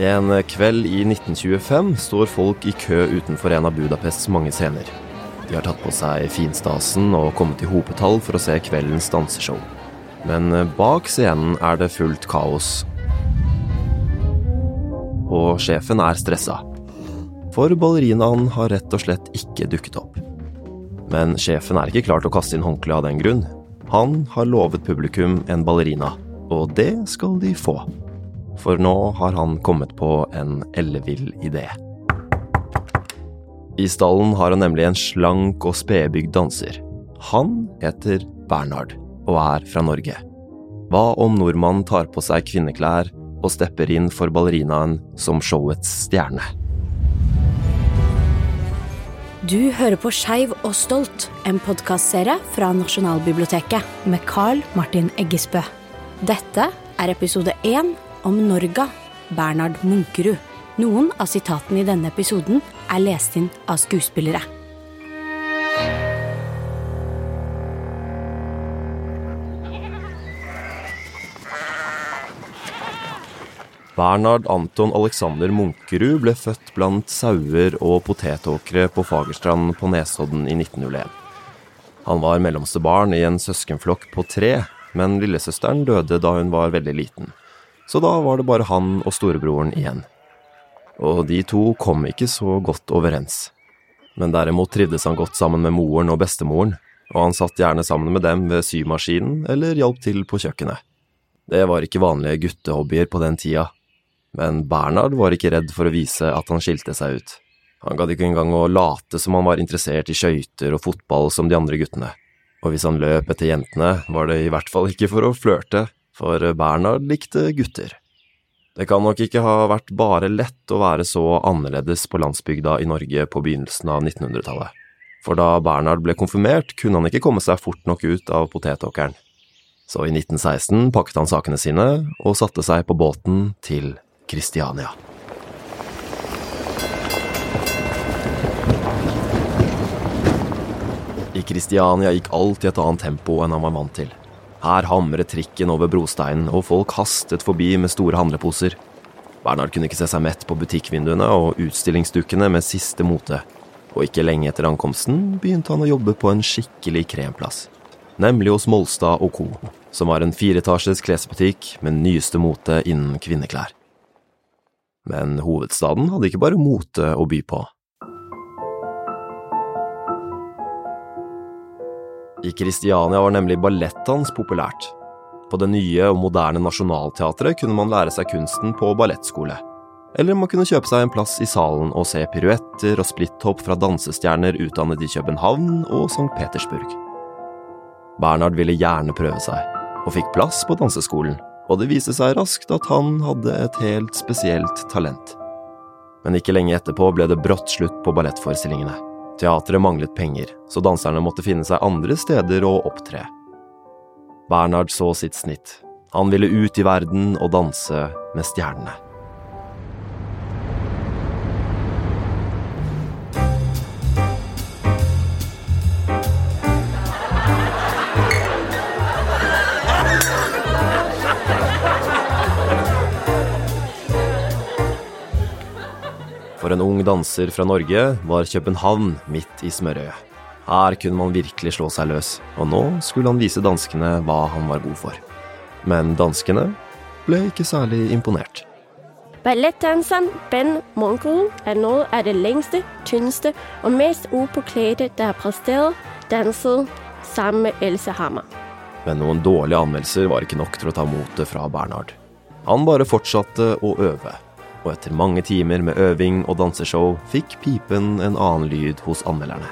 En kveld i 1925 står folk i kø utenfor en av Budapests mange scener. De har tatt på seg finstasen og kommet i hopetall for å se kveldens danseshow. Men bak scenen er det fullt kaos. Og sjefen er stressa. For ballerinaen har rett og slett ikke dukket opp. Men sjefen er ikke klar til å kaste inn håndkleet av den grunn. Han har lovet publikum en ballerina, og det skal de få. For nå har han kommet på en ellevill idé. I stallen har han nemlig en slank og spedbygd danser. Han heter Bernhard og er fra Norge. Hva om nordmannen tar på seg kvinneklær og stepper inn for ballerinaen som showets stjerne? Du hører på Skeiv og stolt, en podkastserie fra Nasjonalbiblioteket med Carl Martin Eggesbø. Dette er episode én om Norga, Bernhard Munkerud. Noen av sitatene i denne episoden er lest inn av skuespillere. Bernhard Anton Alexander Munkerud ble født blant sauer og potetåkre på Fagerstrand på Nesodden i 1901. Han var mellomste barn i en søskenflokk på tre, men lillesøsteren døde da hun var veldig liten. Så da var det bare han og storebroren igjen. Og de to kom ikke så godt overens. Men derimot trivdes han godt sammen med moren og bestemoren, og han satt gjerne sammen med dem ved symaskinen eller hjalp til på kjøkkenet. Det var ikke vanlige guttehobbyer på den tida, men Bernhard var ikke redd for å vise at han skilte seg ut. Han gadd ikke engang å late som han var interessert i skøyter og fotball som de andre guttene, og hvis han løp etter jentene, var det i hvert fall ikke for å flørte, for Bernhard likte gutter. Det kan nok ikke ha vært bare lett å være så annerledes på landsbygda i Norge på begynnelsen av 1900-tallet, for da Bernhard ble konfirmert, kunne han ikke komme seg fort nok ut av potetåkeren. Så i 1916 pakket han sakene sine og satte seg på båten til Kristiania. I Kristiania gikk alt i et annet tempo enn han var vant til. Her hamret trikken over brosteinen, og folk hastet forbi med store handleposer. Bernhard kunne ikke se seg mett på butikkvinduene og utstillingsdukkene med siste mote, og ikke lenge etter ankomsten begynte han å jobbe på en skikkelig kremplass. Nemlig hos Molstad og co., som var en fireetasjes klesbutikk med nyeste mote innen kvinneklær. Men hovedstaden hadde ikke bare mote å by på. I Kristiania var nemlig ballettdans populært. På det nye og moderne Nationaltheatret kunne man lære seg kunsten på ballettskole. Eller man kunne kjøpe seg en plass i salen og se piruetter og splitthopp fra dansestjerner utdannet i København og St. Petersburg. Bernhard ville gjerne prøve seg, og fikk plass på danseskolen, og det viste seg raskt at han hadde et helt spesielt talent. Men ikke lenge etterpå ble det brått slutt på ballettforestillingene. Teatret manglet penger, så danserne måtte finne seg andre steder å opptre. Bernhard så sitt snitt. Han ville ut i verden og danse med stjernene. For en ung danser fra Norge var København midt i smørøyet. Her kunne man virkelig slå seg løs, og nå skulle han vise danskene hva han var god for. Men danskene ble ikke særlig imponert. Ballettdanseren Ben Monkel er nå av det lengste, tynneste og mest upåkledte der har prestert danset sammen med Else Hammer. Men noen dårlige anmeldelser var ikke nok til å ta motet fra Bernhard. Han bare fortsatte å øve, og etter mange timer med øving og danseshow fikk pipen en annen lyd hos anmelderne.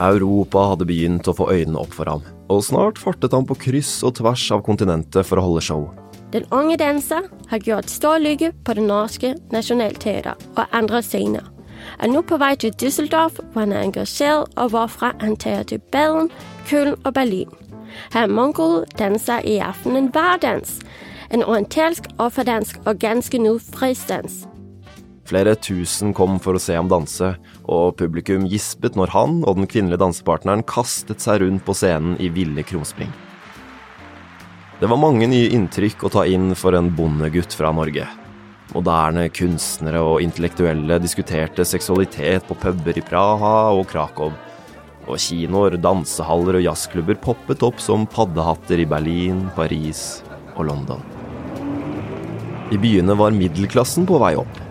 Europa hadde begynt å få øynene opp for ham, og snart fartet han på kryss og tvers av kontinentet for å holde show. Den unge danser har gjort stor lykke på Det norske Nationaltheater og andre scener. Er nå på vei til Düsseldorf, hvor han er engasjert, og hvorfra han tar til Berlin, Köln og Berlin. Herr Mongol danser i aften en vardans, En orientalsk offerdansk og ganske nå fristads. Flere tusen kom for å se ham danse, og publikum gispet når han og den kvinnelige dansepartneren kastet seg rundt på scenen i ville krumspring. Det var mange nye inntrykk å ta inn for en bondegutt fra Norge. Moderne kunstnere og intellektuelle diskuterte seksualitet på puber i Praha og Krakow. Og kinoer, dansehaller og jazzklubber poppet opp som paddehatter i Berlin, Paris og London. I byene var middelklassen på vei opp.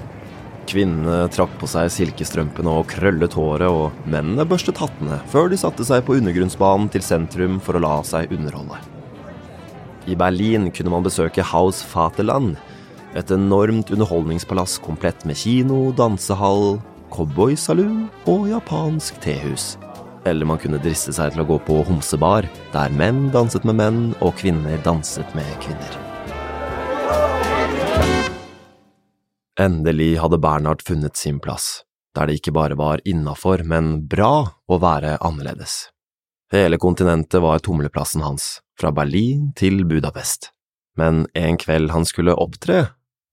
Kvinnene trakk på seg silkestrømpene og krøllet håret, og mennene børstet hattene før de satte seg på undergrunnsbanen til sentrum for å la seg underholde. I Berlin kunne man besøke Haus Vaterland, et enormt underholdningspalass komplett med kino, dansehall, cowboysaloon og japansk tehus. Eller man kunne driste seg til å gå på homsebar, der menn danset med menn og kvinner danset med kvinner. Endelig hadde Bernhard funnet sin plass, der det ikke bare var innafor, men bra å være annerledes. Hele kontinentet var tumleplassen hans, fra Berlin til Budapest. Men en kveld han skulle opptre,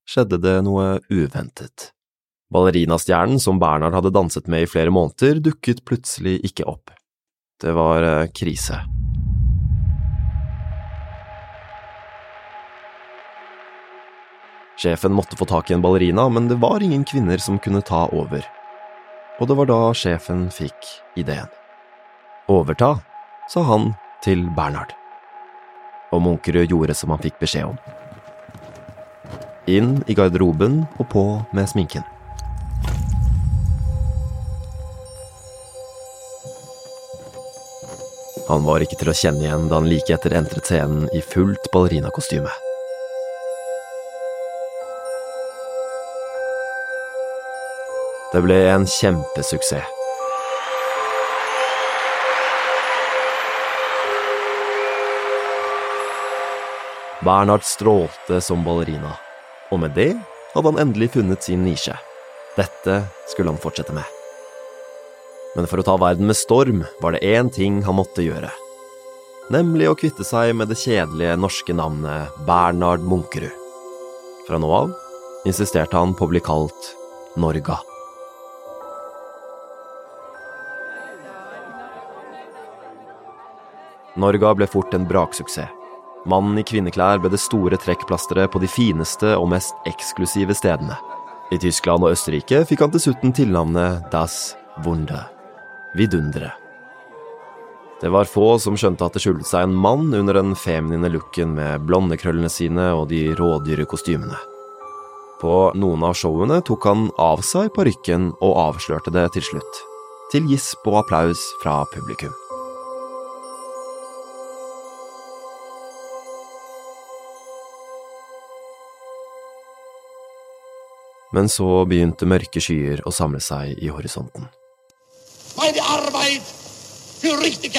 skjedde det noe uventet. Ballerinastjernen som Bernhard hadde danset med i flere måneder, dukket plutselig ikke opp. Det var eh, krise. Sjefen måtte få tak i en ballerina, men det var ingen kvinner som kunne ta over. Og det var da sjefen fikk ideen. Overta, sa han til Bernhard. Og Munkerud gjorde som han fikk beskjed om. Inn i garderoben og på med sminken. Han var ikke til å kjenne igjen da han like etter entret scenen i fullt ballerinakostyme. Det ble en kjempesuksess. Bernhard strålte som ballerina, og med det hadde han endelig funnet sin nisje. Dette skulle han fortsette med. Men for å ta verden med storm var det én ting han måtte gjøre. Nemlig å kvitte seg med det kjedelige norske navnet Bernhard Munkerud. Fra nå av insisterte han på å bli kalt Norga. Norga ble fort en braksuksess. Mannen i kvinneklær ble det store trekkplasteret på de fineste og mest eksklusive stedene. I Tyskland og Østerrike fikk han dessuten tilnavnet Das Wunder, vidunderet. Det var få som skjønte at det skjulte seg en mann under den feminine looken med blondekrøllene sine og de rådyre kostymene. På noen av showene tok han av seg parykken og avslørte det til slutt, til gisp og applaus fra publikum. Men så begynte mørke skyer å samle seg i horisonten. Meine Arbeit für richtig.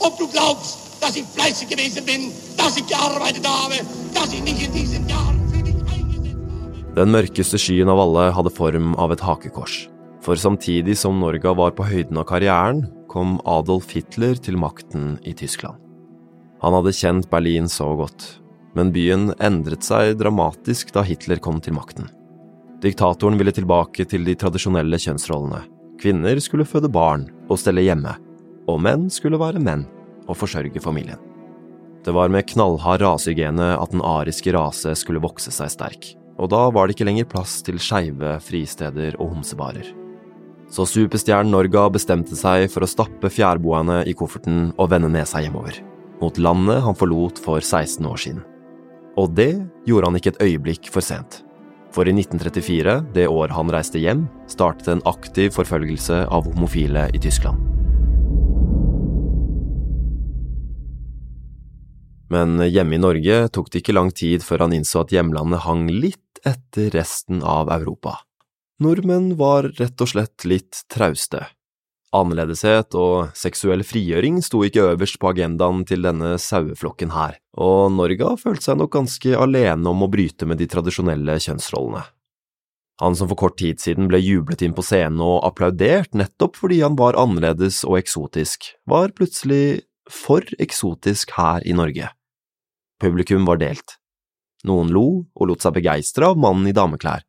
Ob du glaubst, dass ich fleißig gewesen bin, dass ich gearbeitet habe, dass ich nicht in diesen Jahren für dich eingesetzt habe. Den mørkeste skyen av alle hadde form av et hakekors. For samtidig som Norge var på høyden av karrieren, kom Adolf Hitler til makten i Tyskland. Han hadde kjent Berlin så godt, men byen endret seg dramatisk da Hitler kom til makten. Diktatoren ville tilbake til de tradisjonelle kjønnsrollene. Kvinner skulle føde barn og stelle hjemme, og menn skulle være menn og forsørge familien. Det var med knallhard rasehygiene at den ariske rase skulle vokse seg sterk, og da var det ikke lenger plass til skeive fristeder og homsebarer. Så superstjernen Norga bestemte seg for å stappe fjærboerne i kofferten og vende nesa hjemover, mot landet han forlot for 16 år siden. Og det gjorde han ikke et øyeblikk for sent. For i 1934, det år han reiste hjem, startet en aktiv forfølgelse av homofile i Tyskland. Men hjemme i Norge tok det ikke lang tid før han innså at hjemlandet hang litt etter resten av Europa. Nordmenn var rett og slett litt trauste. Annerledeshet og seksuell frigjøring sto ikke øverst på agendaen til denne saueflokken her, og Norga følte seg nok ganske alene om å bryte med de tradisjonelle kjønnsrollene. Han som for kort tid siden ble jublet inn på scenen og applaudert nettopp fordi han var annerledes og eksotisk, var plutselig for eksotisk her i Norge. Publikum var delt. Noen lo og lot seg begeistre av mannen i dameklær,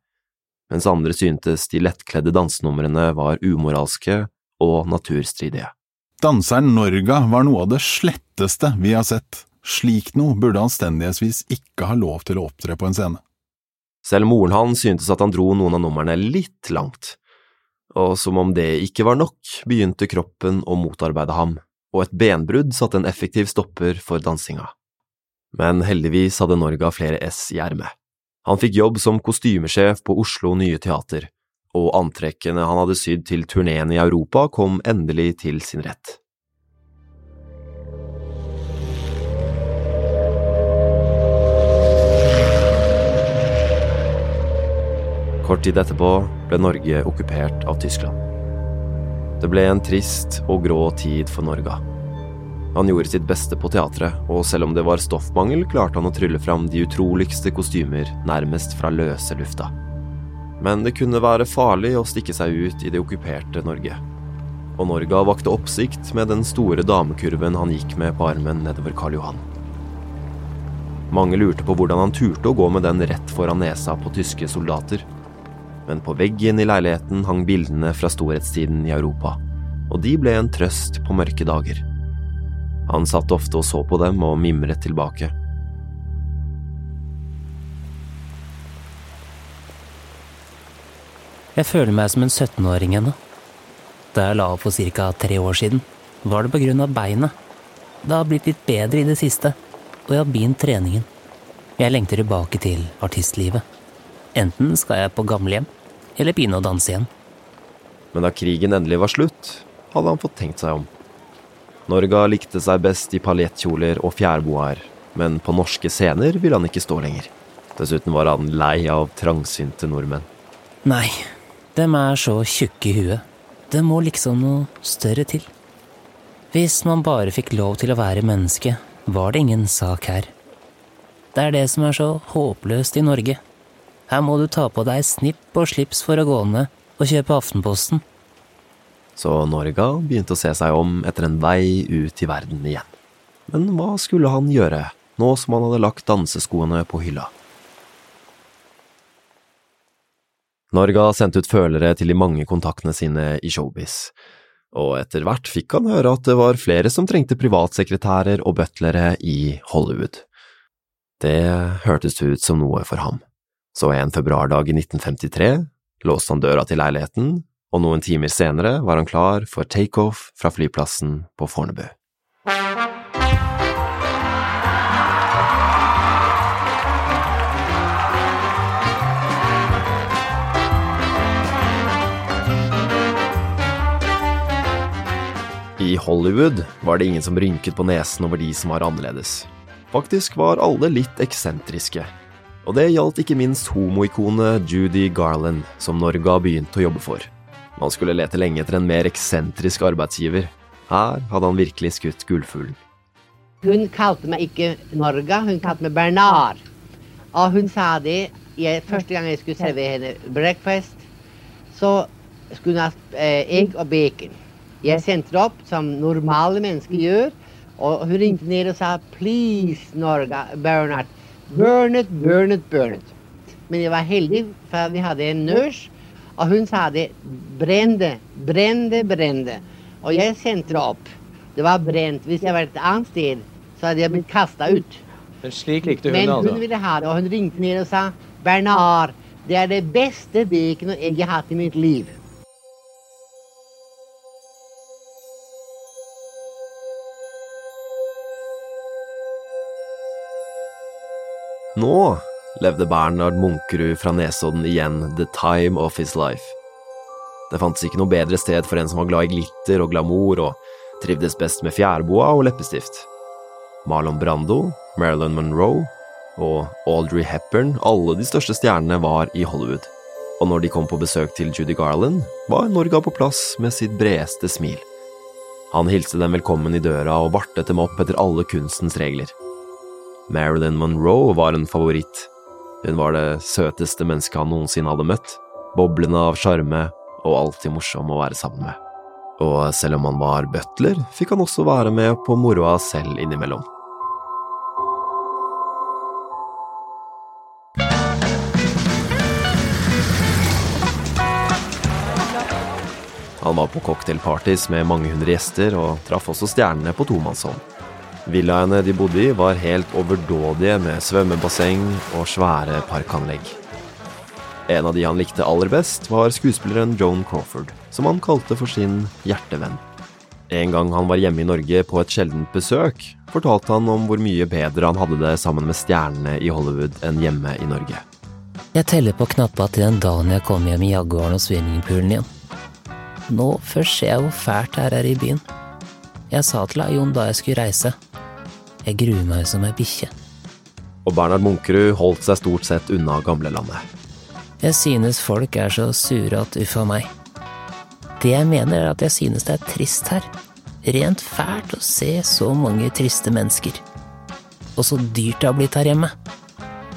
mens andre syntes de lettkledde dansenumrene var umoralske og naturstridige. Danseren Norga var noe av det sletteste vi har sett. Slik noe burde anstendighetsvis ikke ha lov til å opptre på en scene. Selv moren hans syntes at han dro noen av numrene litt langt, og som om det ikke var nok, begynte kroppen å motarbeide ham, og et benbrudd satte en effektiv stopper for dansinga. Men heldigvis hadde Norga flere S i ermet. Han fikk jobb som kostymesjef på Oslo Nye Teater, og antrekkene han hadde sydd til turneen i Europa, kom endelig til sin rett. Kort tid etterpå ble Norge okkupert av Tyskland. Det ble en trist og grå tid for Norge. Han gjorde sitt beste på teatret, og selv om det var stoffmangel, klarte han å trylle fram de utroligste kostymer nærmest fra løse lufta. Men det kunne være farlig å stikke seg ut i det okkuperte Norge. Og Norga vakte oppsikt med den store damekurven han gikk med på armen nedover Karl Johan. Mange lurte på hvordan han turte å gå med den rett foran nesa på tyske soldater men på veggen i leiligheten hang bildene fra storhetstiden i Europa, og de ble en trøst på mørke dager. Han satt ofte og så på dem og mimret tilbake. Jeg føler meg som en 17-åring ennå. Da jeg la opp for ca. tre år siden, var det på grunn av beinet. Det har blitt litt bedre i det siste, og jeg har begynt treningen. Jeg lengter tilbake til artistlivet. Enten skal jeg på gamlehjem, eller begynne å danse igjen. Men da krigen endelig var slutt, hadde han fått tenkt seg om. Norga likte seg best i paljettkjoler og fjærboaer, men på norske scener ville han ikke stå lenger. Dessuten var han lei av trangsynte nordmenn. Nei, dem er så tjukke i huet. Det må liksom noe større til. Hvis man bare fikk lov til å være menneske, var det ingen sak her. Det er det som er så håpløst i Norge. Her må du ta på deg snipp og slips for å gå ned og kjøpe Aftenposten. Så Norga begynte å se seg om etter en vei ut i verden igjen. Men hva skulle han gjøre, nå som han hadde lagt danseskoene på hylla? Norga sendt ut følere til de mange kontaktene sine i showbiz, og etter hvert fikk han høre at det var flere som trengte privatsekretærer og butlere i Hollywood. Det hørtes ut som noe for ham. Så en februardag i 1953 låste han døra til leiligheten, og noen timer senere var han klar for takeoff fra flyplassen på Fornebu. Hollywood var det ingen som rynket på nesen over de som var annerledes. Faktisk var alle litt eksentriske, og det gjaldt ikke minst homoikonet Judy Garland, som Norge har begynt å jobbe for. Man skulle lete lenge etter en mer eksentrisk arbeidsgiver. Her hadde han virkelig skutt gullfuglen. Hun kalte meg ikke Norga, hun kalte meg Bernard. Og hun sa det jeg, første gang jeg skulle servere henne breakfast, så skulle hun ha eh, egg og bacon. Jeg sendte det opp som normale mennesker gjør, og hun ringte ned og sa 'please, Norge, Bernard'. Burn it, burn it, burn it. Men jeg var heldig, for vi hadde en nurse, og hun sa det. Brenn det, brenn det, brenn det. Og jeg sendte det opp. Det var brent. Hvis jeg var et annet sted, så hadde jeg blitt kasta ut. Men slik likte hun Men altså? hun ville ha det, og hun ringte ned og sa Bernard, det er det beste bacon og egg jeg har hatt i mitt liv. Nå levde Bernhard Munkerud fra Nesodden igjen the time of his life. Det fantes ikke noe bedre sted for en som var glad i glitter og glamour og trivdes best med fjærboa og leppestift. Marlon Brando, Marilyn Monroe og Audrey Hepburn, alle de største stjernene var i Hollywood. Og når de kom på besøk til Judy Garland, var Norga på plass med sitt bredeste smil. Han hilste dem velkommen i døra og vartet dem opp etter alle kunstens regler. Marilyn Monroe var en favoritt. Hun var det søteste mennesket han noensinne hadde møtt, boblende av sjarme og alltid morsom å være sammen med. Og selv om han var butler, fikk han også være med på moroa selv innimellom. Han var på cocktailpartys med mange hundre gjester, og traff også stjernene på tomannshånd. Villaene de bodde i, var helt overdådige med svømmebasseng og svære parkanlegg. En av de han likte aller best, var skuespilleren Joan Crawford, som han kalte for sin hjertevenn. En gang han var hjemme i Norge på et sjeldent besøk, fortalte han om hvor mye bedre han hadde det sammen med stjernene i Hollywood enn hjemme i Norge. Jeg teller på knappa til den dagen jeg kom hjem i Jaguaren og swimmingpoolen igjen. Nå først ser jeg hvor fælt det er her i byen. Jeg sa til Jon da jeg skulle reise. Jeg gruer meg som ei bikkje. Og Bernhard Munkerud holdt seg stort sett unna gamlelandet. Jeg synes folk er så sure at uffa meg. Det jeg mener er at jeg synes det er trist her. Rent fælt å se så mange triste mennesker. Og så dyrt det har blitt her hjemme.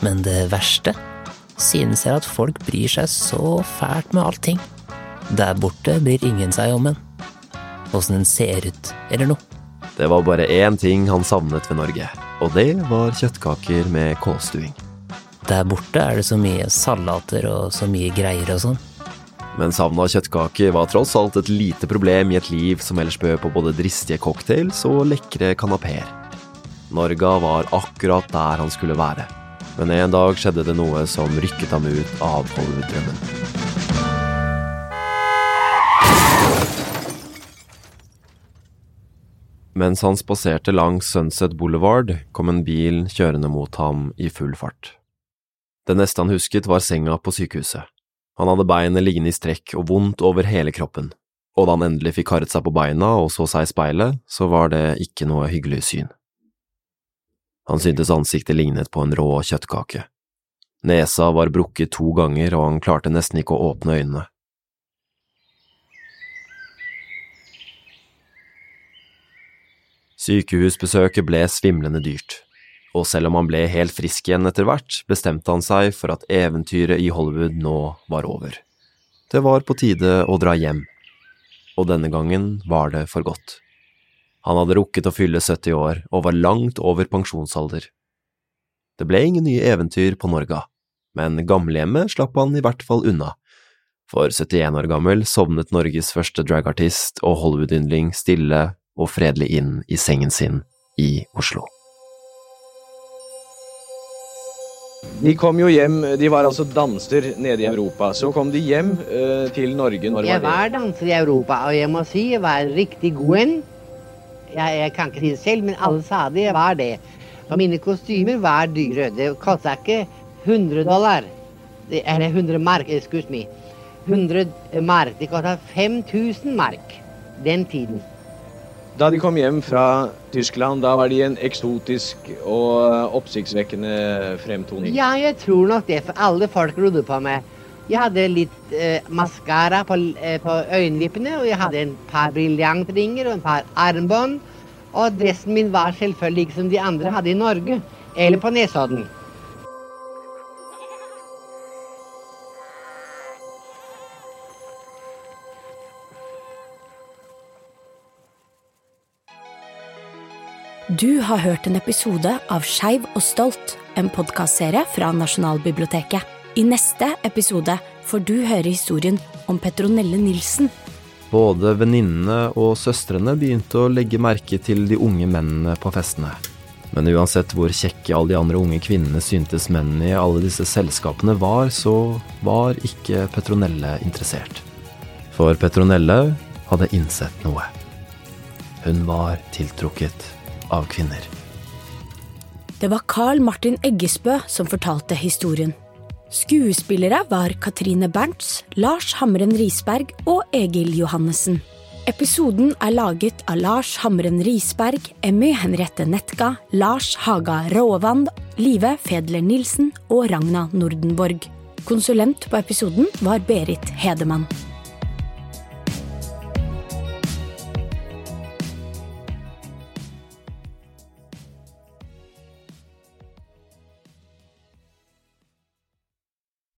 Men det verste synes jeg at folk bryr seg så fælt med allting. Der borte bryr ingen seg om en. Åssen en ser ut, eller noe. Det var bare én ting han savnet ved Norge, og det var kjøttkaker med kålstuing. Der borte er det så mye salater og så mye greier og sånn. Men savnet av kjøttkaker var tross alt et lite problem i et liv som ellers bød på både dristige cocktails og lekre kanapeer. Norga var akkurat der han skulle være. Men en dag skjedde det noe som rykket ham ut av Hollywood-drømmen. Mens han spaserte langs Sunset Boulevard, kom en bil kjørende mot ham i full fart. Det neste han husket, var senga på sykehuset. Han hadde beinet liggende i strekk og vondt over hele kroppen, og da han endelig fikk karret seg på beina og så seg i speilet, så var det ikke noe hyggelig syn. Han syntes ansiktet lignet på en rå kjøttkake. Nesa var brukket to ganger, og han klarte nesten ikke å åpne øynene. Sykehusbesøket ble svimlende dyrt, og selv om han ble helt frisk igjen etter hvert, bestemte han seg for at eventyret i Hollywood nå var over. Det var på tide å dra hjem, og denne gangen var det for godt. Han hadde rukket å fylle 70 år og var langt over pensjonsalder. Det ble ingen nye eventyr på Norga, men gamlehjemmet slapp han i hvert fall unna. For 71 år gammel sovnet Norges første dragartist og Hollywood-yndling stille og fredelig inn i sengen sin i Oslo. De kom jo hjem, de var altså danser nede i Europa. Så kom de hjem uh, til Norge. Når Jeg var danser i Europa, og jeg må si jeg var en riktig god en. Jeg, jeg kan ikke si det selv, men alle sa det. Jeg var det. Og mine kostymer var dyre. Det kosta ikke 100 dollar. Det, eller 100 mark, excuse me. 100 mark. Det kosta 5000 mark den tiden. Da de kom hjem fra Tyskland, da var de en eksotisk og oppsiktsvekkende fremtoning. Ja, jeg tror nok det, for alle folk rodde på meg. Jeg hadde litt eh, maskara på, eh, på øyenvippene, og jeg hadde en par briljantringer og en par armbånd. Og dressen min var selvfølgelig som de andre hadde i Norge, eller på Nesodden. Du har hørt en episode av Skeiv og stolt, en podkastserie fra Nasjonalbiblioteket. I neste episode får du høre historien om Petronelle Nilsen. Både venninnene og søstrene begynte å legge merke til de unge mennene på festene. Men uansett hvor kjekke alle de andre unge kvinnene syntes mennene i alle disse selskapene var, så var ikke Petronelle interessert. For Petronelle hadde innsett noe. Hun var tiltrukket av kvinner. Det var Carl Martin Eggesbø som fortalte historien. Skuespillere var Katrine Bernts, Lars Hamren Risberg og Egil Johannessen. Episoden er laget av Lars Hamren Risberg, Emmy Henriette Netka, Lars Haga Råvand, Live Fedler Nilsen og Ragna Nordenborg. Konsulent på episoden var Berit Hedemann.